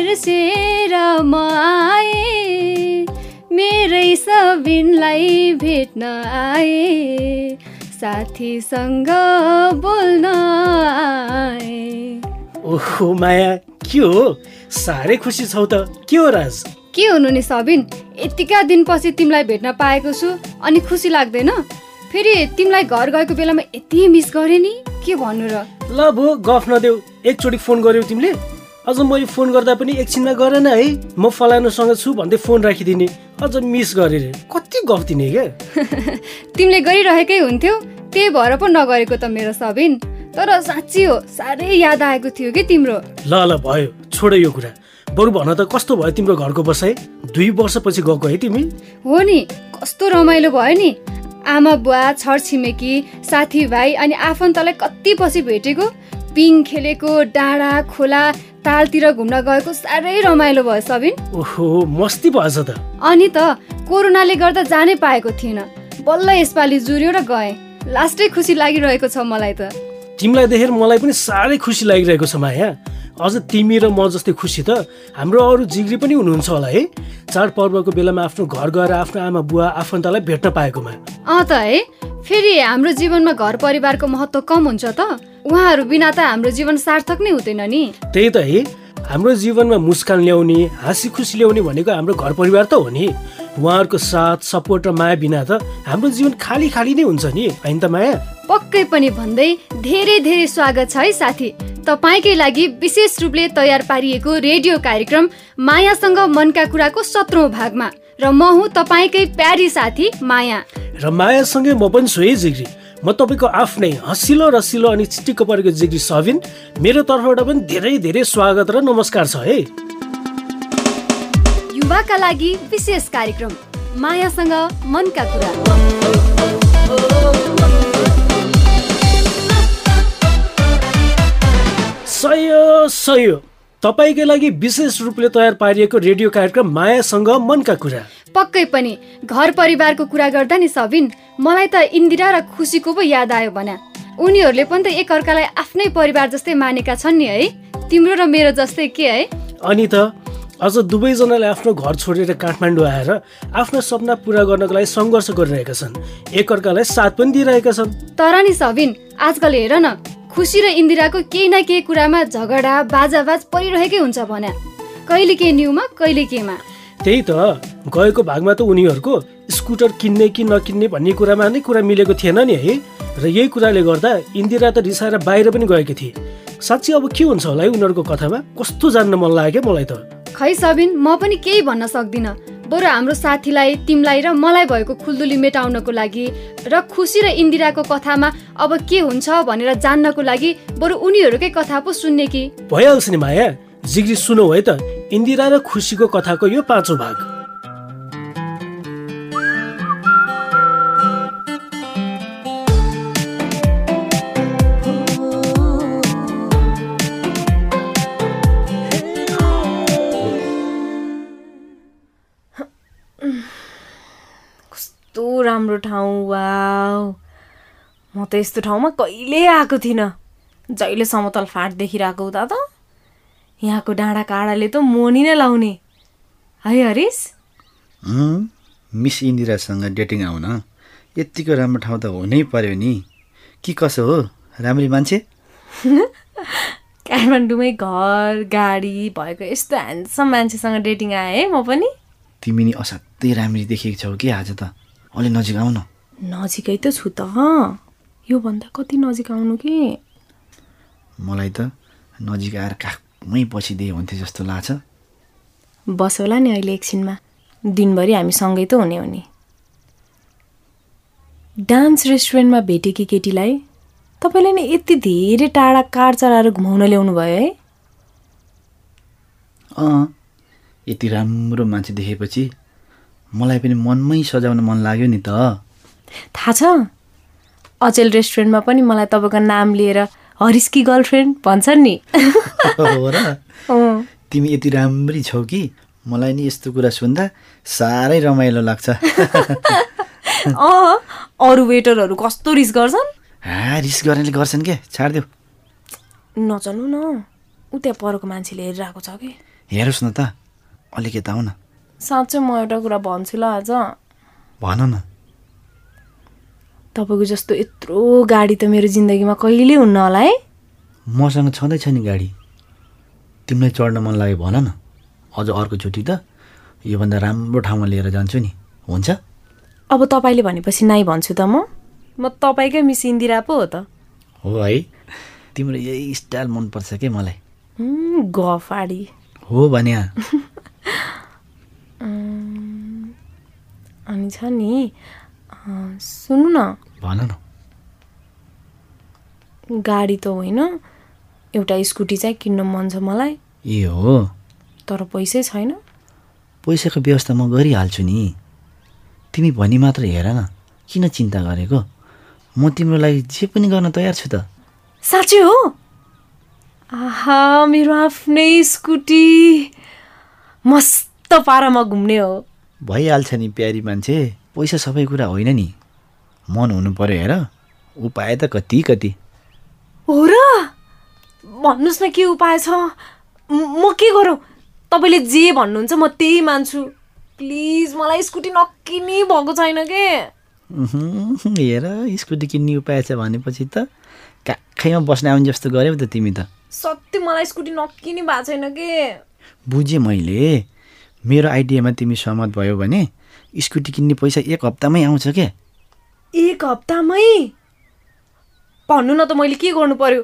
बिर्सेर म आए मेरै सबिनलाई भेट्न आए साथीसँग बोल्न आए। ओहो माया के हो? साह्रै खुसी छौ त। के हो राज? के हुनु नि सबिन यतिका दिनपछि तिमीलाई भेट्न पाएको छु अनि खुसी लाग्दैन। फेरि तिमीलाई घर गएको बेलामा यति मिस गरेँ नि? के भन्नु र? ल भो गफ नदेऊ। एकचोटि फोन गर्यौ तिमीले। अझ मैले फोन गर्दा पनि एकछिनमा गरेन है। म फलानुसँग छु भन्दै फोन राखिदिने। अझ मिस गरेर कति गफ दिने क्या? तिमीले गरिरहेकै हुन्थ्यौ। त्यही भएर पो नगरेको त मेरो सबिन। तर साँच्ची हो साह्रै याद आएको थियो कि तिम्रो। ल ल भयो। छोड यो कुरा। बरु भन त कस्तो भयो तिम्रो घरको बसाइ? दुई वर्षपछि गएको है तिमी? हो नि कस्तो रमाइलो भयो नि। आमा बुवा छरछिमेकी साथीभाइ अनि आफन्तलाई कति पछि भेटेको? पिङ खेलेको डाँडा खोला तालतिर घुम्न गएको साह्रै रमाइलो भयो सबिन। ओहो मस्ती भएछ त। अनि त कोरोनाले गर्दा जानै पाएको थिइनँ बल्ल यसपालि जुर्यो र गएँ। लास्टै खुसी लागिरहेको छ मलाई त। तिमीलाई देखेर मलाई पनि साह्रै खुसी लागिरहेको छ माया। अझ तिमी र म जस्तै खुसी त हाम्रो अरू जिग्री पनि हुनुहुन्छ होला है? चाडपर्वको बेलामा आफ्नो घर गएर आफ्नो आमा बुवा आफन्तलाई भेट्न पाएकोमा। अँ त है? फेरि हाम्रो जीवनमा घर परिवारको महत्त्व कम हुन्छ त। उहाँहरू बिना त हाम्रो जीवन सार्थक नै हुँदैन नि। त्यही त है। हाम्रो जीवनमा मुस्कान ल्याउने हाँसी खुसी ल्याउने भनेको हाम्रो घर परिवार त हो नि। उहाँहरूको साथ सपोर्ट र माया बिना त हाम्रो जीवन खाली खाली नै हुन्छ नि। होइन त माया? पक्कै पनि भन्दै धेरै धेरै स्वागत छ है साथी। तपाईँकै लागि विशेष रूपले तयार पारिएको रेडियो कार्यक्रम मायासँग मनका कुराको सत्रौँ भागमा। र म हुँ तपाईँकै प्यारी साथी माया। र मायासँगै म पनि छु है जिग्री। म तपाईँको आफ्नै हँसिलो रसिलो अनि चिटिक्क परेको जिग्री सबिन मेरो तर्फबाट पनि धेरै धेरै स्वागत र नमस्कार छ है। युवाका लागि विशेष कार्यक्रम मायासँग मनका कुरा। सयो सयो। तपाईँकै लागि विशेष रूपले तयार पारिएको रेडियो कार्यक्रम मायासँग मनका कुरा। पक्कै पनि घर परिवारको कुरा गर्दा नि सबिन मलाई त इन्दिरा र खुसीको पो याद आयो भना। उनीहरूले पनि त एकअर्कालाई आफ्नै परिवार जस्तै मानेका छन् नि है? तिम्रो र मेरो जस्तै के है? अनि त अझ दुवैजनाले आफ्नो घर छोडेर काठमाडौँ आएर आफ्नो सपना पुरा गर्नको लागि सङ्घर्ष गरिरहेका छन्। एकअर्कालाई साथ पनि दिइरहेका छन्। तर नि सबिन आजकल हेर न खुसी र इन्दिराको केही न केही कुरामा झगडा बाजाबाज परिरहेकै हुन्छ भन्या कहिले के न्युमा कहिले केमा। त्यही त गएको भागमा त उनीहरूको स्कुटर किन्ने कि नकिन्ने भन्ने कुरामा नै कुरा मिलेको थिएन नि है। र यही कुराले गर्दा इन्दिरा त रिसाएर बाहिर पनि गएकी थिए। साँच्ची अब के हुन्छ होला है उनीहरूको कथामा? कस्तो जान्न मन लाग्यो मलाई त। खै सबिन म पनि केही भन्न सक्दिनँ। बरु हाम्रो साथीलाई तिमीलाई र मलाई भएको खुल्दुली मेटाउनको लागि र खुसी र इन्दिराको कथामा अब के हुन्छ भनेर जान्नको लागि बरु उनीहरूकै कथा पो सुन्ने कि। भइहाल्छ नि माया। जिग्री सुनौ है त। इन्दिरा र खुसीको कथाको यो पाँचौँ भाग। राम्रो ठाउँ वा म त यस्तो ठाउँमा कहिले आएको थिइनँ। जहिले समतल फाँट देखिरहेको हुँदा त। यहाँको डाँडा काँडाले त मोनी नै लाउने। है हरिस? मिस इन्दिरासँग डेटिङ आउन। यत्तिको राम्रो ठाउँ त हुनै पर्यो नि। कि कसो हो? राम्री मान्छे? काठमाडौँमै घर गाडी भएको यस्तो ह्यान्डसम मान्छेसँग डेटिङ आएँ है म पनि। तिमी नि असाध्यै राम्री देखेको छौ कि आज त। अलि नजिक आऊ न नजिकै त छु त योभन्दा कति नजिक आउनु कि? मलाई त नजिक आएर काखमै बसिदिए हुन्थ्यो जस्तो लाग्छ। बस होला नि अहिले एकछिनमा। दिनभरि हामी सँगै त हुने हो नि। डान्स रेस्टुरेन्टमा भेटेकी केटीलाई? तपाईँले नै यति धेरै टाढा कार चलाएर घुमाउन ल्याउनु भयो है? अँ यति राम्रो मान्छे देखेपछि मलाई पनि मनमै सजाउन मन लाग्यो नि त। थाहा छ? अचेल रेस्टुरेन्टमा पनि मलाई तपाईँको नाम लिएर हरिसकी गर्लफ्रेन्ड भन्छन् नि। हो र? तिमी यति राम्री छौ कि? मलाई नि यस्तो कुरा सुन्दा साह्रै रमाइलो लाग्छ। अँ अरू वेटरहरू कस्तो रिस गर्छन्? हा रिस गर्नेले गर्छन् के? छाडिदेऊ। नचल्नु न। ऊ त्यहाँ परको मान्छेले हेरिरहेको छ कि? हेरोस् न त। अलिक यता आऊ न। साँच्चै म एउटा कुरा भन्छु ल आज। भन न। तपाईँको जस्तो यत्रो गाडी त मेरो जिन्दगीमा कहिले हुन्न होला है? मसँग छँदैछ नि गाडी। तिमीलाई चढ्न मन लाग्यो भन न। अझ अर्कोचोटि त योभन्दा राम्रो ठाउँमा लिएर जान्छु नि। हुन्छ? अब तपाईँले भनेपछि नाइ भन्छु त म। म तपाईँकै मिस इन्दिरा पो हो त। हो है। तिम्रो यही स्टाइल मनपर्छ के मलाई? गफाडी। हो भने अनि छ नि सुन्नु न। भन न। गाडी त होइन एउटा स्कुटी चाहिँ किन्न मन छ मलाई। ए हो? तर पैसै छैन। पैसाको व्यवस्था म गरिहाल्छु नि। तिमी भनी मात्र हेर न किन चिन्ता गरेको? म तिम्रो लागि जे पनि गर्न तयार छु त। साँच्चै हो? आहा मेरो आफ्नै स्कुटी। मस्त। पारामा घुम्ने हो। भइहाल्छ नि प्यारी मान्छे। पैसा सबै कुरा होइन नि। मन हुनु पर्यो हेर। उपाय त कति कति। हो र? भन्नुहोस् न के उपाय छ? म के गरौँ? तपाईँले जे भन्नुहुन्छ म त्यही मान्छु। प्लिज मलाई स्कुटी नकिनी भएको छैन के? हेर स्कुटी किन्ने उपाय छ भनेपछि त काखैमा बस्न आउने जस्तो गऱ्यौ त तिमी त। सत्य मलाई स्कुटी नकिनी भएको छैन के? बुझेँ मैले। मेरो आइडियामा तिमी सहमत भयो भने स्कुटी किन्ने पैसा एक हप्तामै आउँछ क्या एक हप्तामै? भन्नु न त मैले के गर्नु पर्यो?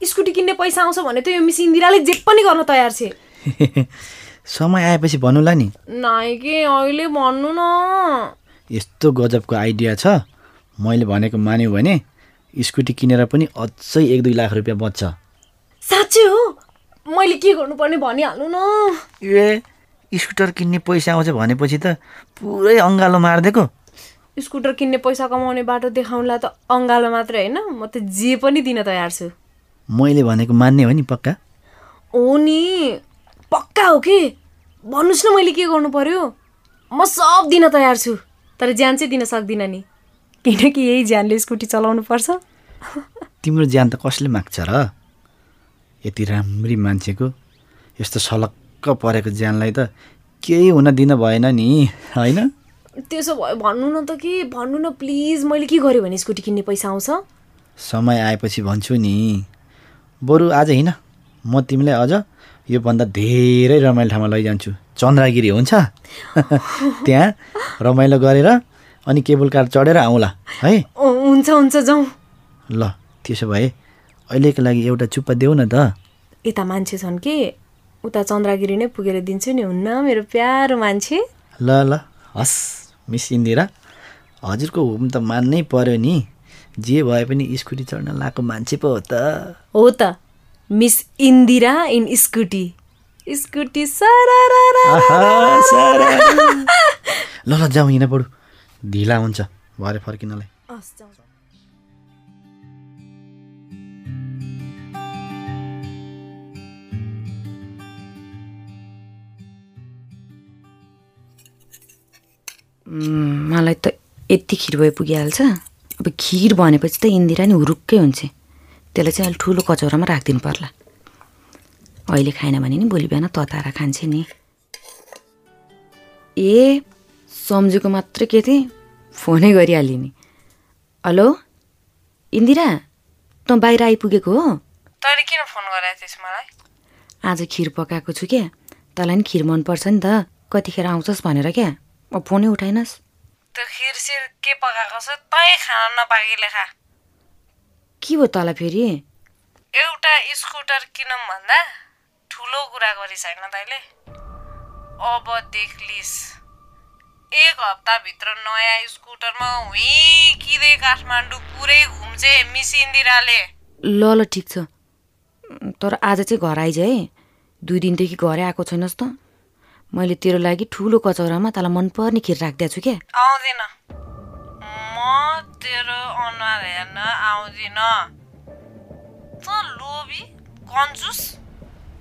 स्कुटी किन्ने पैसा आउँछ भने त यो मिस इन्दिराले जे पनि गर्न तयार छे। समय आएपछि भन्नुला नि। नाइ के अहिले भन्नु न। यस्तो गजबको आइडिया छ। मैले भनेको मान्यो भने स्कुटी किनेर पनि अझै एक दुई लाख रुपियाँ बच्छ। साँच्चै हो? मैले के गर्नुपर्ने भनिहाल्नु न। ए स्कुटर किन्ने पैसा आउँछ भनेपछि त पुरै अङ्गालो मारिदिएको। स्कुटर किन्ने पैसा कमाउने बाटो देखाउनलाई त अङ्गालो मात्रै होइन। म त जे पनि दिन तयार छु। मैले भनेको मान्ने हो नि पक्का? हो नि। पक्का हो कि? भन्नुहोस् न मैले के गर्नु पर्यो? म सब दिन तयार छु। तर ज्यान चाहिँ दिन सक्दिनँ नि। किनकि यही ज्यानले स्कुटी चलाउनु पर्छ। तिम्रो ज्यान त कसले माग्छ र? यति राम्री मान्छेको यस्तो सलक्क परेको ज्यानलाई त केही हुन दिन भएन नि होइन? त्यसो भयो भन्नु न त कि भन्नु न प्लिज मैले के गरेँ भने स्कुटी किन्ने पैसा आउँछ? समय आएपछि भन्छु नि। बरु आज हिँड। म तिमीलाई अझ योभन्दा धेरै रमाइलो ठाउँमा लैजान्छु। चन्द्रगिरी हुन्छ? त्यहाँ रमाइलो गरेर अनि केबल कार चढेर आउँला है? हुन्छ हुन्छ जाउँ। ल त्यसो भए अहिलेको लागि एउटा चुप्पा देऊ न त। यता मान्छे छन् कि? उता चन्द्रगिरी नै पुगेर दिन्छु नि हुन्न मेरो प्यारो मान्छे। ल ल हस् मिस इन्दिरा। हजुरको हुम त मान्नै पर्यो नि। जे भए पनि स्कुटी चढ्न लाएको मान्छे पो हो त। हो त Miss Indira in scooty. Scooty. ल ल जाउँ हिँड बरु ढिला हुन्छ भरे फर्किनलाई। मलाई त यति खिर भए पुगिहाल्छ अब खिर भनेपछि त इन्दिरा नि हुरुक्कै हुन्छ। त्यसलाई चाहिँ अलिक ठुलो कचौरामा राखिदिनु पर्ला। अहिले खाएन भने नि भोलि बिहान तताएर खान्छे नि। ए सम्झेको मात्रै के थिएँ? फोनै गरिहालेँ नि। हेलो? इन्दिरा तँ बाहिर आइपुगेको हो? तैँले किन फोन गराएको थिएछ मलाई? आज खिर पकाएको छु क्या। तँलाई नि खिर मनपर्छ नि त। कतिखेर आउँछस् भनेर क्या? फोनै उठाइनस्। त्यो खिर सिर के पकाएको छ? तै खाना नपाकेले खा। के भयो तँलाई फेरि? एउटा स्कुटर किनौँ भन्दा ठुलो कुरा गरी छैन तैँले। अब देख्लिस् एक हप्ताभित्र नयाँ स्कुटरमा हुइकिँदै काठमाडौँ पुरै घुम्छे मिस इन्दिराले। ल ल ठिक छ। तर आज चाहिँ घर आइज है। दुई दिनदेखि घरै आएको छैनस् त। मैले तेरो लागि ठुलो कचौरामा तँलाई मनपर्ने खिर राखिदिएको छु क्या आउँदिन। म तेरो अनुहार हेर्न आउँदिन। त लोभी कन्जुस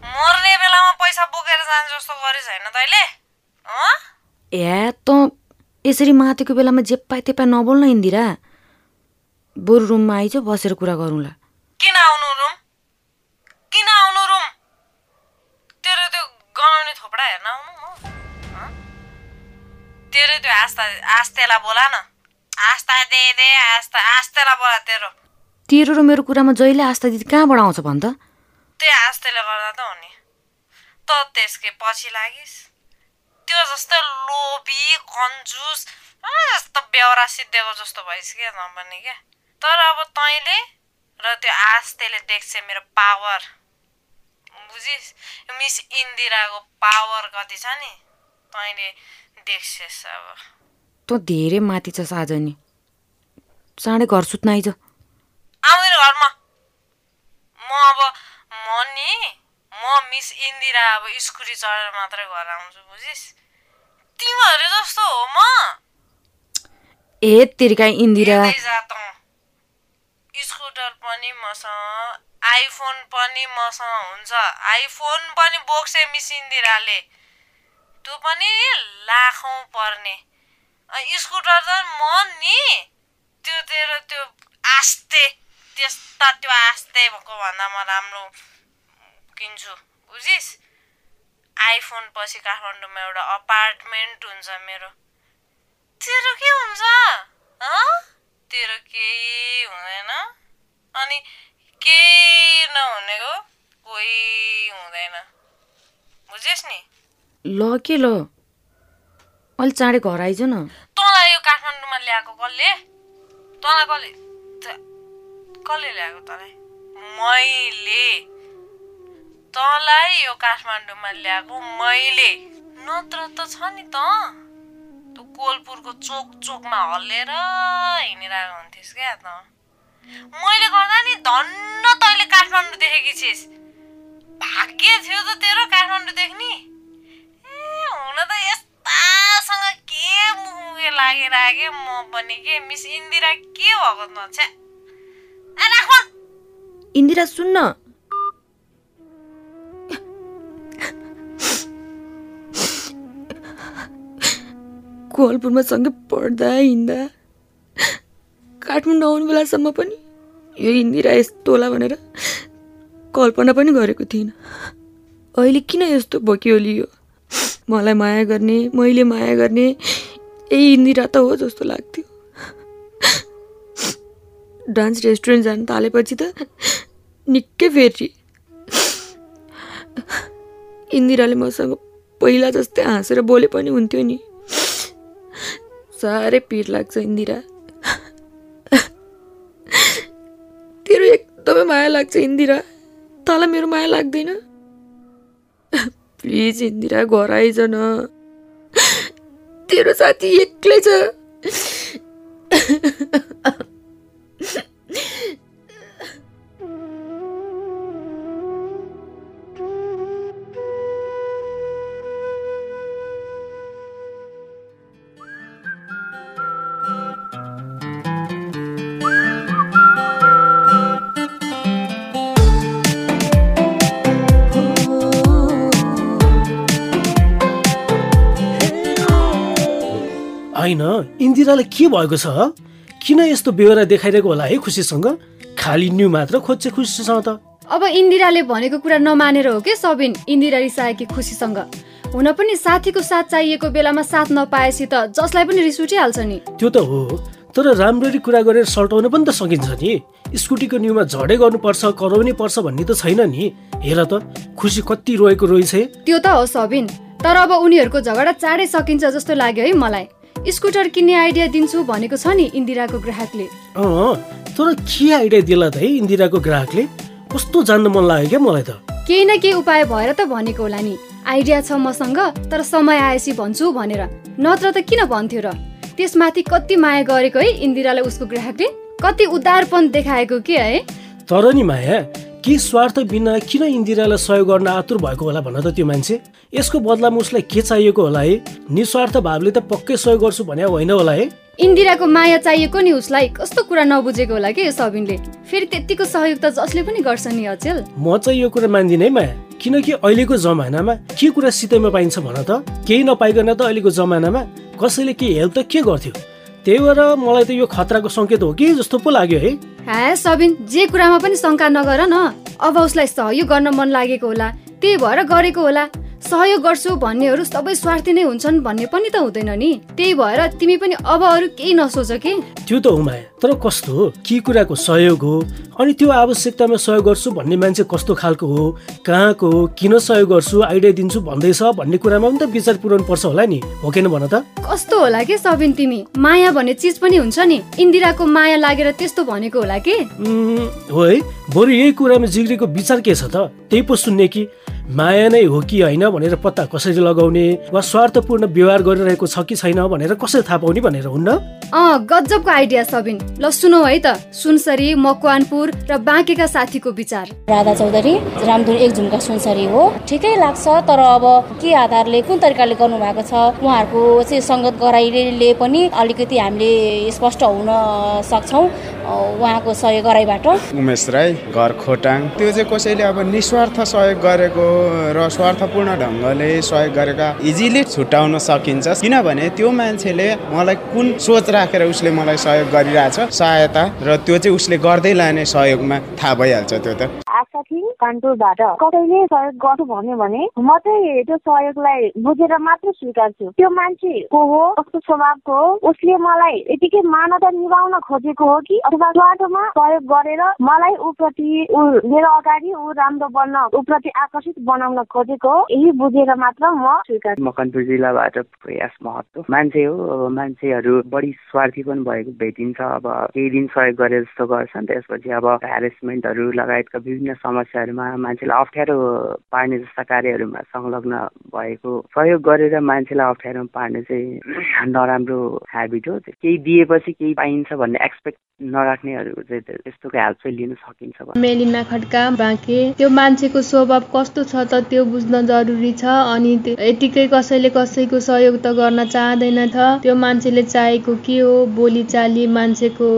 मर्ने बेलामा पैसा बोकेर जान्छ जस्तो गरेछ होइन तैँले? ए त यसरी मातेको बेलामा जे पाए त्यो पाए नबोल्न इन्दिरा। बरु रुममा आइज बसेर कुरा गरौँला। किन आउनु रुम? तेरो त्यो आस्था आस्तेलाई बोला न आस्था दे दे आस्था आस्तेलाई बोला तेरो तेरो र मेरो कुरामा जहिले आस्था दिदी कहाँबाट आउँछ भन् त त्यही आस्तेले गर्दा त हो नि त त्यसकै पछि लागिस् त्यो जस्तो लोभी कन्जुस आ, यस्तो बेहोरा सिद्धिएको जस्तो भइस् क्या त पनि क्या तर अब तैँले र त्यो आस्तेले देख्छ मेरो पावर बुझिस् मिस इन्दिराको पावर कति छ नि तैँले देख्छस् अब। तँ धेरै माथि छ आज नि। चाँडै घर सुत्न आइज। आउँदैन घरमा। म अब म नि म मिस इन्दिरा अब स्कुटी चढेर मात्रै घर आउँछु बुझिस्। तिमीहरू जस्तो हो म। ए तेरिका इन्दिरा। स्कुटर पनि मसँग आइफोन पनि मसँग हुन्छ। आइफोन पनि बोक्छे मिस इन्दिराले। त्यो पनि लाखौँ पर्ने। स्कुटर त म नि त्यो तेरो त्यो आस्ते त्यस्ता त्यो आस्ते भएको भन्दा म राम्रो किन्छु। बुझिस्? आइफोन पछि काठमाडौँमा एउटा अपार्टमेन्ट हुन्छ मेरो। तेरो के हुन्छ? तेरो केही हुँदैन। अनि केही नहुनेको कोही हुँदैन। बुझिस् नि? ल के ल? अलि चाँडै घर आइज न। तँलाई यो काठमाडौँमा ल्याएको कसले? तँलाई कसले कसले ल्याएको तँलाई? मैले। तँलाई यो काठमाडौँमा ल्याएको मैले। नत्र त छ नि त। तँ कोलपुरको चोक चोकमा हल्लेर हिँडिरहेको हुन्थिस् क्या त। मैले गर्दा नि धन्न तैँले काठमाडौँ देखेकी छिस्। भाग्य थियो त तेरो काठमाडौँ देख्ने। हुन त यस्तासँग के मुखे लागिरहेको म पनि के मिस इन्दिरा के भएको त छ्या। इन्दिरा सुन्न कोलपुरमा सँगै पढ्दा हिँड्दा काठमाडौँ आउने बेलासम्म पनि यो इन्दिरा यस्तो होला भनेर कल्पना पनि गरेको थिइनँ अहिले किन यस्तो बोक्यो लियो मलाई माया गर्ने मैले माया गर्ने ए इन्दिरा त हो जस्तो लाग्थ्यो। डान्स रेस्टुरेन्ट जान थालेपछि त निकै फेरि इन्दिराले मसँग पहिला जस्तै हाँसेर बोले पनि हुन्थ्यो नि। साह्रै पिर लाग्छ इन्दिरा। तेरो एकदमै माया लाग्छ इन्दिरा। तँलाई मेरो माया लाग्दैन? प्लिज इन्दिरा घर आइज न तेरो साथी एक्लै छ होइन? इन्दिरालाई के भएको छ? किन यस्तो बेहोरा देखाइरहेको होला है खुसीसँग? खाली न्यु मात्र खोज्छ खुसीसँग त। अब इन्दिराले भनेको कुरा नमानेर हो कि सबिन? इन्दिरा रिसाएकी खुसीसँग? हुन पनि साथीको साथ चाहिएको बेलामा साथ नपाएपछि त जसलाई पनि रिस उठिहाल्छ नि। त्यो त हो तर राम्ररी कुरा गरेर सल्टाउन पनि त सकिन्छ नि। स्कुटीको न्युमा झडै गर्नुपर्छ कराउनै पर्छ भन्ने त छैन नि। हेर त खुसी कति रोएको रोइछ त्यो त हो सबिन तर अब उनीहरूको झगडा चाँडै सकिन्छ जस्तो लाग्यो है मलाई। स्कुटर किन्ने आइडिया दिन्छु भनेको छ नि इन्दिराको ग्राहकले। अँ तर के आइडिया दिला त है इन्दिराको ग्राहकले? कस्तो जान्न मन लाग्यो क्या मलाई त? केही न केही उपाय भएर त भनेको होला नि। आइडिया छ मसँग तर समय आएपछि भन्छु भनेर। नत्र त किन भन्थ्यो र? त्यसमाथि कति माया गरेको है इन्दिरालाई उसको ग्राहकले? कति उदारपन देखाएको के है? तर नि माया के स्वार्थ बिना किन इन्दिरालाई सहयोग गर्न आतुर भएको होला भन त त्यो मान्छे? यसको बदलामा उसलाई के चाहिएको होला है? निस्वार्थ भावले त पक्कै सहयोग गर्छु भने होइन होला है? इन्दिराको माया चाहिएको नि उसलाई। कस्तो कुरा नबुझेको होला कि सबिनले? फेरि त्यतिको सहयोग त जसले पनि गर्छ नि अचेल। म चाहिँ यो कुरा मान्दिनँ है माया। किनकि अहिलेको जमानामा के कुरा सितैमा पाइन्छ भन त? केही नपाइकन त अहिलेको जमानामा कसैले के हेल्प त के गर्थ्यो? त्यही भएर मलाई त यो खतराको सङ्केत हो कि जस्तो पो लाग्यो है? ह्या सबिन जे कुरामा पनि शङ्का नगर न। अब उसलाई सहयोग गर्न मन लागेको होला। त्यही भएर गरेको होला। सहयोग गर्छु भन्नेहरू सबै स्वार्थी नै हुन्छन् भन्ने पनि त हुँदैन नि। त्यही भएर तिमी पनि अब अरू केही नसोच कि? त्यो त हो माया तर कस्तो हो? के कुराको सहयोग हो? अनि त्यो आवश्यकतामा सहयोग गर्छु भन्ने मान्छे कस्तो खालको हो? कहाँको हो? किन सहयोग गर्छु? आइडिया दिन्छु भन्दैछ भन्ने कुरामा पनि त विचार पुऱ्याउनु पर्छ होला नि हो किन भन त? कस्तो होला के सबिन तिमी? माया भन्ने चिज पनि हुन्छ नि। इन्दिराको माया लागेर त्यस्तो भनेको होला के? हो है। बरु यही कुरामा जिग्रीको विचार के छ त? त्यही पो सुन्ने कि? माया नै हो कि होइन भनेर पत्ता कसरी लगाउने वा स्वार्थपूर्ण व्यवहार गरिरहेको छ कि छैन भनेर कसरी थाहा पाउने भनेर हुन्न? अँ गजबको आइडिया सबिन। ल सुनौ है त। सुनसरी मकवानपुर र बाँकेका साथीको विचार। राधा चौधरी रामधुन एक झुम्का सुनसरी हो। ठिकै लाग्छ तर अब के आधारले कुन तरिकाले गर्नुभएको छ उहाँहरूको चाहिँ सङ्गत गराइले पनि अलिकति हामीले स्पष्ट हुन सक्छौँ उहाँको सहयोग गराइबाट। उमेश राई घर खोटाङ। त्यो चाहिँ कसैले अब निस्वार्थ सहयोग गरेको र स्वार्थपूर्ण ढङ्गले सहयोग गरेका इजिली छुट्याउन सकिन्छ। किनभने त्यो मान्छेले मलाई कुन सोच राखेर उसले मलाई सहयोग गरिरहेछ सहायता र त्यो चाहिँ उसले गर्दै लाने सहयोगमा थाहा भइहाल्छ त्यो त। कानपुरबाट। कसैले सहयोग गर्छु भन्यो भने म चाहिँ त्यो सहयोगलाई बुझेर मात्र स्वीकार्छु त्यो मान्छे को हो कस्तो स्वभावको हो उसले मलाई यतिकै मानवता निभाउन खोजेको हो कि अथवा स्वार्थमा सहयोग गरेर मलाई ऊ मेरो अगाडि ऊ राम्रो बन्न ऊप्रति आकर्षित बनाउन खोजेको हो यही बुझेर मात्र म स्वीकार्छु मकनपुर जिल्लाबाट प्रयास महत्व मान्छे हो अब मान्छेहरू बढी स्वार्थी पनि भएको भेटिन्छ। अब केही दिन सहयोग गरे जस्तो गर्छन् त्यसपछि अब ह्यारेसमेन्टहरू लगायतका विभिन्न समस्याहरूमा मान्छेलाई अप्ठ्यारो पार्ने जस्ता कार्यहरूमा संलग्न भएको सहयोग गरेर मान्छेलाई अप्ठ्यारोमा पार्ने चाहिँ नराम्रो ह्याबिट हो। केही दिएपछि केही पाइन्छ भन्ने एक्सपेक्ट नराख्नेहरू चाहिँ त्यस्तोको हेल्प चाहिँ लिन सकिन्छ मेलिना खड्का बाँके त्यो मान्छेको स्वभाव कस्तो छ त त्यो बुझ्न जरुरी छ अनि यतिकै कसैले कसैको सहयोग त गर्न चाहँदैन थ त्यो मान्छेले चाहेको के हो? बोलीचाली मान्छेको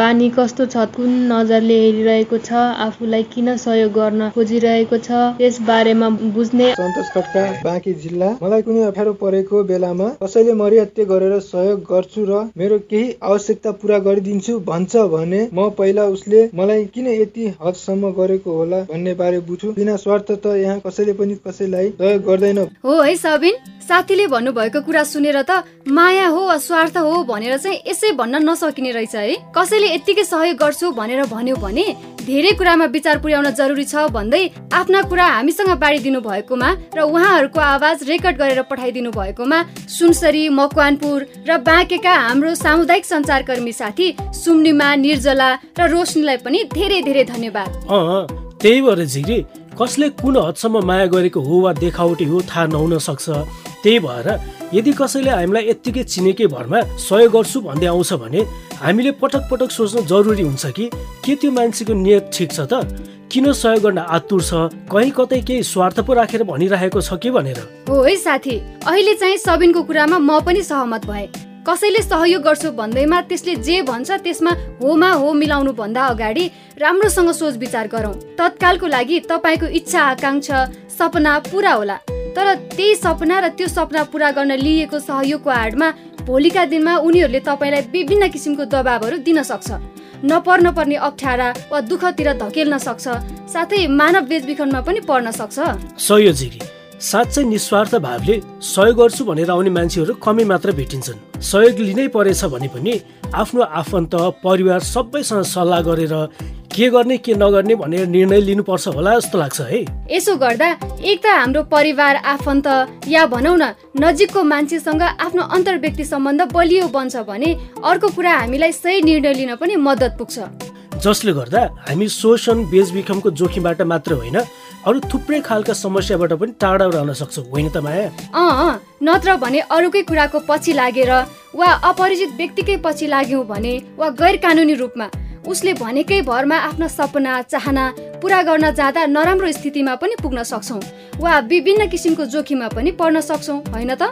बानी कस्तो छ? कुन नजरले हेरिरहेको छ? आफूलाई किन सहयोग गर्न खोजिरहेको छ। यस बारेमा बुझ्ने सन्तोष खड्का बाँकी जिल्ला। मलाई कुनै अप्ठ्यारो परेको बेलामा कसैले मरिहत्ते गरेर सहयोग गर्छु र मेरो केही आवश्यकता पूरा गरिदिन्छु भन्छ भने म पहिला उसले मलाई किन यति हदसम्म गरेको होला भन्ने बारे बुझ्छु। बिना स्वार्थ त यहाँ कसैले पनि कसैलाई सहयोग गर्दैन। हो है सबिन साथीले भन्नुभएको कुरा सुनेर त माया हो वा स्वार्थ हो भनेर चाहिँ यसै भन्न नसकिने रहेछ है। कसैले यत्तिकै सहयोग गर्छु भनेर भन्यो भने धेरै कुरामा विचार पुर्याउन जरुरी छ भन्दै आफ्ना कुरा हामीसँग बाँडिदिनु भएकोमा र उहाँहरूको आवाज रेकर्ड गरेर पठाइदिनु भएकोमा सुनसरी मकवानपुर र बाँकेका हाम्रो सामुदायिक सञ्चारकर्मी साथी सुम्निमा निर्जला र रोशनीलाई पनि धेरै धेरै धन्यवाद। त्यही भएर झिग्री कसले कुन हदसम्म माया गरेको हो वा देखावटी हो थाहा नहुन सक्छ त्यही भएर यदि कसैले हामीलाई यत्तिकै चिनेकै भरमा सहयोग गर्छु भन्दै आउँछ भने हामीले पटक पटक सोच्नु जरुरी हुन्छ कि के त्यो मान्छेको नियत ठिक छ त? किन सहयोग गर्न आतुर छ? कहीँ कतै केही स्वार्थ पो राखेर भनिरहेको छ कि भनेर? हो है साथी अहिले चाहिँ सबिनको कुरामा म पनि सहमत भए। कसैले सहयोग गर्छु भन्दैमा त्यसले जे भन्छ त्यसमा होमा हो मिलाउनु भन्दा अगाडि राम्रोसँग सोच विचार गरौँ। तत्कालको लागि तपाईँको इच्छा आकाङ्क्षा सपना पुरा होला। तर त्यही सपना र त्यो सपना पुरा गर्न लिएको सहयोगको आडमा भोलिका दिनमा उनीहरूले तपाईँलाई विभिन्न किसिमको दबावहरू दिन सक्छ। नपर्न पर्ने अप्ठ्यारा वा दुःखतिर धकेल्न सक्छ साथै मानव बेचबिखनमा पनि पर्न सक्छ। सही हो झिग्री साँच्चै निस्वार्थ भावले सहयोग गर्छु भनेर आउने मान्छेहरू कमै मात्र भेटिन्छन्। सहयोग लिनै परेछ भने पनि आफ्नो आफन्त परिवार सबैसँग सल्लाह गरेर के गर्ने के नगर्ने भनेर निर्णय लिनुपर्छ होला जस्तो लाग्छ है। यसो गर्दा एक त हाम्रो परिवार आफन्त या भनौँ न नजिकको मान्छेसँग आफ्नो अन्तर्व्यक्ति सम्बन्ध बलियो बन्छ भने अर्को कुरा हामीलाई सही निर्णय लिन पनि मद्दत पुग्छ। जसले गर्दा हामी शोषण बेचबिखनको जोखिमबाट मात्र होइन अरू थुप्रै खालका समस्याबाट पनि टाढा रहन सक्छौँ होइन त माया? अँ नत्र भने अरूकै कुराको पछि लागेर वा अपरिचित व्यक्तिकै पछि लाग्यौँ भने वा गैर कानुनी रूपमा उसले भनेकै भरमा आफ्ना सपना चाहना पुरा गर्न जाँदा नराम्रो स्थितिमा पनि पुग्न सक्छौँ वा विभिन्न किसिमको जोखिममा पनि पर्न सक्छौँ होइन त?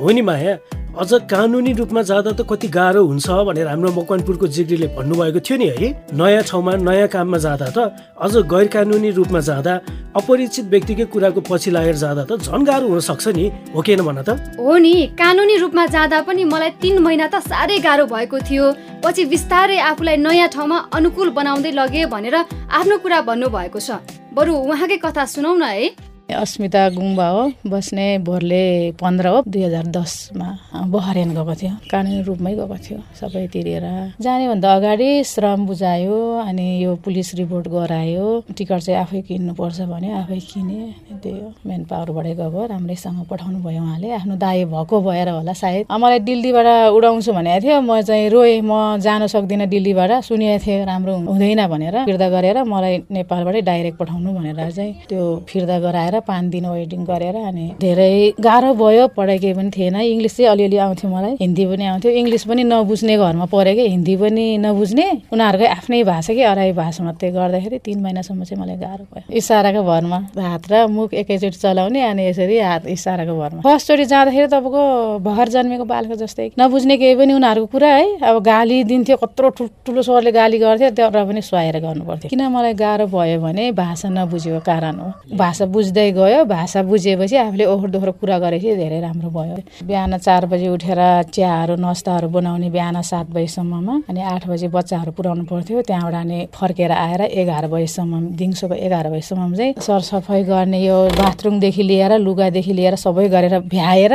हो नि माया। अझ कानुनी रूपमा जाँदा त कति गाह्रो हुन्छ भनेर हाम्रो मकवानपुरको जिग्रीले भन्नुभएको थियो नि है। नयाँ ठाउँमा नयाँ काममा जाँदा त अझ गैर कानुनी रूपमा जाँदा अपरिचित व्यक्तिकै कुराको पछि लागेर जाँदा त झन् गाह्रो हुन सक्छ नि हो किन भन त? हो नि कानुनी रूपमा जाँदा पनि मलाई तिन महिना त साह्रै गाह्रो भएको थियो। पछि बिस्तारै आफूलाई नयाँ ठाउँमा अनुकूल बनाउँदै लगे भनेर आफ्नो कुरा भन्नुभएको छ। बरु उहाँकै कथा सुनौ न है। अस्मिता गुम्बा हो बस्ने भोरले पन्ध्र हो दुई हजार दसमा बहरेन गएको थियो कानुनी रूपमै गएको थियो सबै तिरेर। जानेभन्दा अगाडि श्रम बुझायो अनि यो पुलिस रिपोर्ट गरायो। टिकट चाहिँ आफै किन्नुपर्छ भन्यो आफै किने त्यही हो। मेन पावरबाटै गएको राम्रैसँग पठाउनु भयो उहाँले। आफ्नो दाई भएको भएर होला सायद। मलाई दिल्लीबाट उडाउँछु भनेको थियो म चाहिँ रोएँ म जान सक्दिनँ दिल्लीबाट सुनेको थिएँ राम्रो हुँदैन भनेर। फिर्ता गरेर मलाई नेपालबाटै डाइरेक्ट पठाउनु भनेर चाहिँ त्यो फिर्ता गराएर पाँच दिन वेटिङ गरेर अनि धेरै गाह्रो भयो पढाइ केही पनि थिएन। इङ्ग्लिस चाहिँ अलिअलि आउँथ्यो मलाई। हिन्दी पनि आउँथ्यो। इङ्ग्लिस पनि नबुझ्ने घरमा पऱ्यो कि। हिन्दी पनि नबुझ्ने। उनीहरूकै आफ्नै भाषा कि अराई भाषा मात्रै गर्दाखेरि तिन महिनासम्म चाहिँ मलाई गाह्रो भयो। इसाराको भरमा हात र मुख एकैचोटि चलाउने अनि यसरी हात इसाराको भरमा। फर्स्टचोटि जाँदाखेरि तपाईँको भर जन्मेको बालको जस्तै। नबुझ्ने केही पनि उनीहरूको कुरा है। अब गाली दिन्थ्यो कत्रो ठुल्ठुलो स्वरले गाली गर्थ्यो त्यो पनि सुहाएर गर्नु पर्थ्यो किन मलाई गाह्रो भयो भने भाषा नबुझेको कारण हो। भाषा बुझ्दै गयो भाषा बुझेपछि आफूले ओहोर दोहोरो कुरा गरेपछि धेरै राम्रो भयो। बिहान चार बजी उठेर चियाहरू नास्ताहरू बनाउने बिहान सात बजीसम्ममा अनि आठ बजी बच्चाहरू पुऱ्याउनु पर्थ्यो। त्यहाँबाट अनि फर्केर आएर एघार बजीसम्म दिउँसोको एघार बजीसम्म चाहिँ सरसफाइ गर्ने यो बाथरुमदेखि लिएर लुगादेखि लिएर सबै गरेर भ्याएर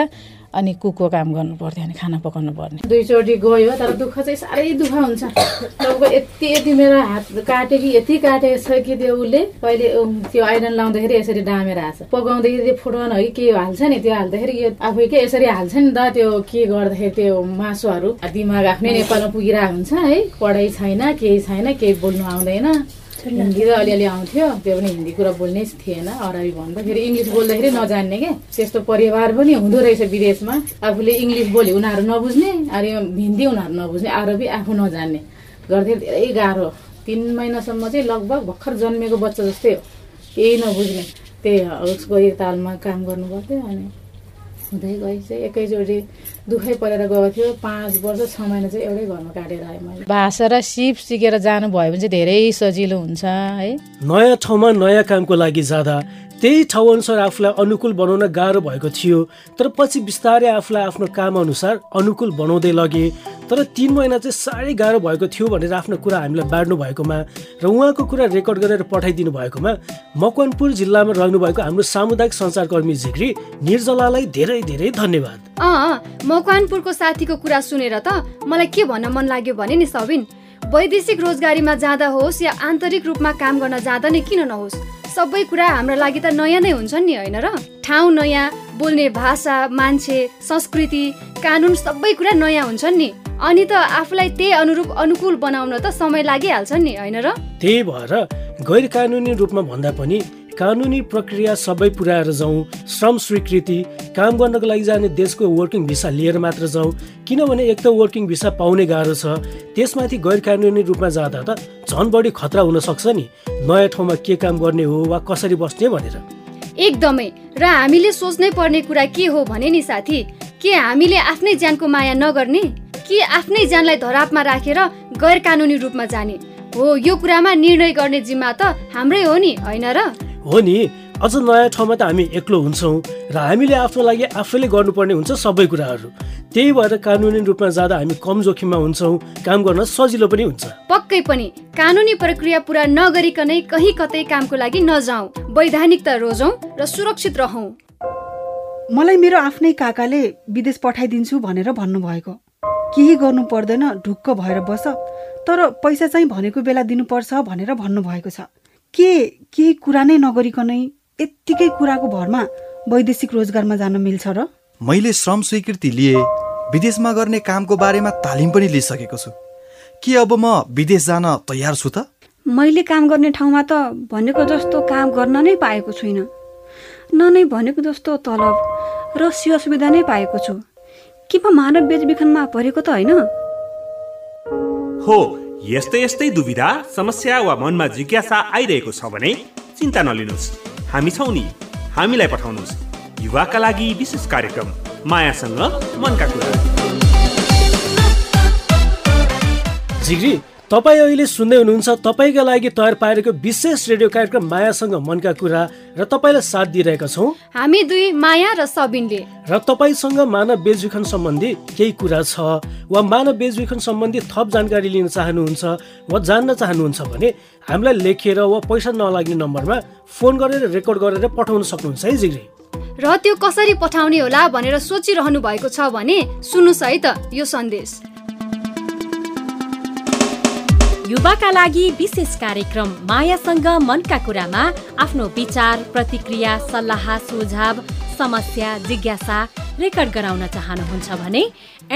अनि कुकको काम गर्नु पर्थ्यो अनि खाना पकाउनु पर्ने। दुईचोटि गयो तर दुःख चाहिँ साह्रै दुःख हुन्छ। तपाईँको यति यति मेरो हात काट्यो कि यति काटेको छ कि त्यो उसले? कहिले त्यो आइरन लाउँदाखेरि यसरी डामेर आएको छ पकाउँदाखेरि त्यो फुटाउन है के हाल्छ नि त्यो हाल्दाखेरि यो आफै के यसरी हाल्छ नि त त्यो के गर्दाखेरि त्यो मासुहरू? दिमाग आफ्नै नेपालमा पुगिरहेको हुन्छ है। पढाइ छैन केही छैन केही बोल्नु आउँदैन। हिन्दी त अलिअलि आउँथ्यो। त्यो पनि हिन्दी कुरा बोल्नै थिएन अरबी भन्दा। फेरि इङ्ग्लिस बोल्दाखेरि नजान्ने क्या त्यस्तो परिवार पनि हुँदो रहेछ विदेशमा। आफूले इङ्ग्लिस बोल्यो उनीहरू नबुझ्ने अनि हिन्दी उनीहरू नबुझ्ने अरबी आफू नजान्ने। गर्दाखेरि धेरै गाह्रो। तिन महिनासम्म चाहिँ लगभग भर्खर जन्मेको बच्चा जस्तै हो। केही नबुझ्ने। त्यही उसको तालमा काम गर्नु पर्थ्यो अनि हुँदै गएँ चाहिँ एकैचोटि दुःखै परेर गएको थियो। पाँच वर्ष छ महिना चाहिँ एउटै घरमा काटेर आएँ मैले। भाषा र सिप सिकेर जानुभयो भने चाहिँ धेरै सजिलो हुन्छ है। नयाँ ठाउँमा नयाँ कामको लागि जाँदा त्यही ठाउँ अनुसार आफूलाई अनुकूल बनाउन गाह्रो भएको थियो तर पछि बिस्तारै आफूलाई आफ्नो काम अनुसार अनुकूल बनाउँदै लगे। तर तिन महिना चाहिँ साह्रै गाह्रो भएको थियो भनेर आफ्नो कुरा हामीलाई बाँड्नु भएकोमा र उहाँको कुरा रेकर्ड गरेर पठाइदिनु भएकोमा मकवानपुर जिल्लामा रहनुभएको हाम्रो सामुदायिक सञ्चारकर्मी झिग्री निर्जलालाई धेरै धेरै धन्यवाद। मकवानपुरको साथीको कुरा सुनेर त मलाई के भन्न मन लाग्यो भने नि सबिन वैदेशिक रोजगारीमा जाँदा होस् या आन्तरिक रूपमा काम गर्न जाँदा नै किन नहोस्? सबै कुरा हाम्रो लागि त नयाँ नै हुन्छन् नि होइन र? ठाउँ नयाँ बोल्ने भाषा मान्छे संस्कृति कानुन सबै कुरा नयाँ हुन्छन् नि। अनि त आफूलाई त्यही अनुरूप अनुकूल बनाउन त समय लागिहाल्छ नि होइन र? त्यही भएर गैर कानुनी रूपमा भन्दा पनि कानुनी प्रक्रिया सबै पुऱ्याएर जाउँ श्रम स्वीकृति काम गर्नको लागि जाने देशको वर्किङ भिसा लिएर मात्र जाउँ। किनभने एक त वर्किङ भिसा पाउने गाह्रो छ त्यसमाथि गैर कानुनी रूपमा जाँदा त झन् बढी खतरा हुन सक्छ नि। नयाँ ठाउँमा के काम गर्ने हो वा कसरी बस्ने भनेर। एकदमै। र हामीले सोच्नै पर्ने कुरा के हो भने नि साथी के हामीले आफ्नै ज्यानको माया नगर्ने? कि आफ्नै ज्यानलाई धरापमा राखेर गैर कानुनी रूपमा जाने? हो यो कुरामा निर्णय गर्ने जिम्मा त हाम्रै हो नि होइन र? हो नि अझ नयाँ ठाउँमा त हामी एक्लो हुन्छौँ र हामीले आफ्नो लागि आफैले गर्नुपर्ने हुन्छ सबै कुराहरू। त्यही भएर कानुनी रूपमा जाँदा हामी कम जोखिममा हुन्छौँ काम गर्न सजिलो पनि हुन्छ। पक्कै पनि कानुनी प्रक्रिया पुरा नगरिकनै कहीँ कतै कामको लागि नजाउँ वैधानिकता रोजौँ र सुरक्षित रहौँ। मलाई मेरो आफ्नै काकाले विदेश पठाइदिन्छु भनेर भन्नुभएको। केही गर्नु पर्दैन ढुक्क भएर बस तर पैसा चाहिँ भनेको बेला दिनुपर्छ भनेर भन्नुभएको छ। के केही कुरा नै नगरिकनै यत्तिकै कुराको भरमा वैदेशिक रोजगारमा जान मिल्छ र? मैले श्रम स्वीकृति लिए विदेशमा गर्ने कामको बारेमा तालिम पनि लिइसकेको छु। के अब म विदेश जान तयार छु त? मैले काम गर्ने ठाउँमा त भनेको जस्तो काम गर्न नै पाएको छुइनँ। न नै भनेको जस्तो तलब र सेवा सुविधा नै पाएको छु। के म मानव बेचबिखनमा परेको त होइन? हो यस्तै यस्तै दुविधा समस्या वा मनमा जिज्ञासा आइरहेको छ भने चिन्ता नलिनुहोस्। हामी छौँ नि हामीलाई पठाउनुहोस्। युवाका लागि विशेष कार्यक्रम मायासँग मनका कुरा। झिग्री तपाईँ अहिले सुन्दै हुनुहुन्छ तपाईँका लागि तयार पारेको विशेष रेडियो कार्यक्रम मायासँग मनका कुरा र तपाईँलाई साथ दिइरहेका छौँ। हामी दुई माया र सबिनले। र तपाईँसँग मानव बेचबिखन सम्बन्धी केही कुरा छ वा मानव बेचबिखन सम्बन्धी थप जानकारी लिन चाहनुहुन्छ वा जान्न चाहनुहुन्छ भने हामीलाई लेखेर वा पैसा नलाग्ने नम्बरमा फोन गरेर रेकर्ड गरेर पठाउन सक्नुहुन्छ है जिग्री। र त्यो कसरी पठाउने होला भनेर सोचिरहनु भएको छ भने सुन्नुहोस् है त यो सन्देश। युवाका लागि विशेष कार्यक्रम मायासँग मनका कुरामा आफ्नो विचार प्रतिक्रिया सल्लाह सुझाव समस्या जिज्ञासा रेकर्ड गराउन चाहनुहुन्छ भने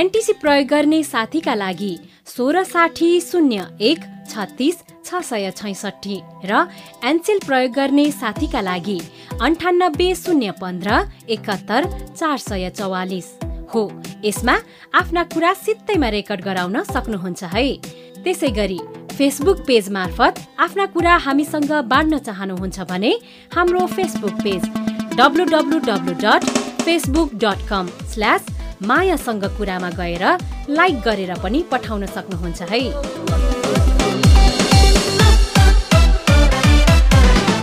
एनटिसी प्रयोग गर्ने साथीका लागि सोह्र साठी शून्य एक छत्तिस छ सय छैसठी र एनसेल प्रयोग गर्ने साथीका लागि अन्ठानब्बे शून्य पन्ध्र एकहत्तर चार सय चौवालिस हो। यसमा आफ्ना कुरा सित्तैमा रेकर्ड गराउन सक्नुहुन्छ है। त्यसै गरी फेसबुक पेज मार्फत आफ्ना कुरा हामीसँग बाँड्न चाहनुहुन्छ भने हाम्रो Facebook page W W W dot Facebook dot com slash मायासँग कुरामा गएर लाइक गरेर पनि पठाउन सक्नुहुन्छ है।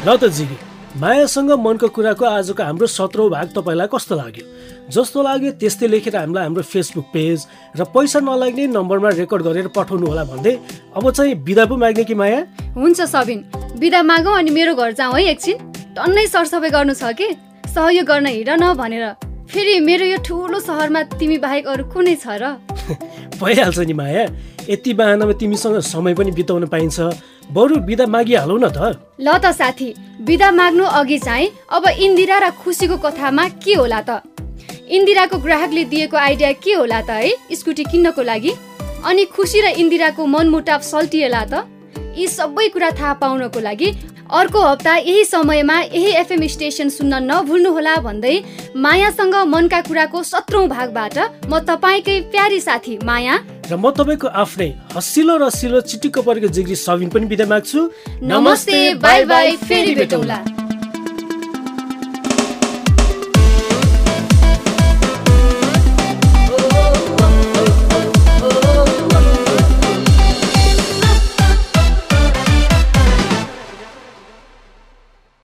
ल त जिगी मायासँग मनको कुराको आजको हाम्रो सत्रौँ भाग तपाईँलाई कस्तो लाग्यो? जस्तो लाग्यो त्यस्तै लेखेर हामीलाई हाम्रो फेसबुक पेज र पैसा नलाग्ने नम्बरमा रेकर्ड गरेर पठाउनु होला भन्दै अब चाहिँ बिदा पो माग्ने कि माया? हुन्छ सबिन। बिदा मागौँ अनि मेरो घर जाउँ है एकछिन। टन्नै सरसफाइ गर्नु छ कि? सहयोग गर्न हिँड न भनेर। फेरि मेरो यो ठुलो सहरमा तिमी बाहेक अरू कुनै छ र? भइहाल्छ नि माया। यति बाहनामा तिमीसँग समय पनि बिताउन पाइन्छ। बरु बिदा मागिहालौ न त। ल त साथी बिदा माग्नु अघि चाहिँ अब इन्दिरा र खुसीको कथामा के होला त? इन्दिराको ग्राहकले दिएको आइडिया के होला त है? स्कुटी किन्नको लागि। अनि खुसी र इन्दिराको मनमुटाव सल्टिएला त? यी सबै कुरा थाहा पाउनको लागि अर्को हप्ता यही समयमा यही एफएम स्टेसन सुन्न नभुल्नुहोला भन्दै मायासँग मनका कुराको सत्रौँ भागबाट म तपाईँकै प्यारी साथी माया। र म तपाईँको आफ्नै हसिलो र सिलो चिटिक्क परेको जिग्री सबिन पनि बिदा माग्छु। नमस्ते बाई बाई फेरि भेटौँला।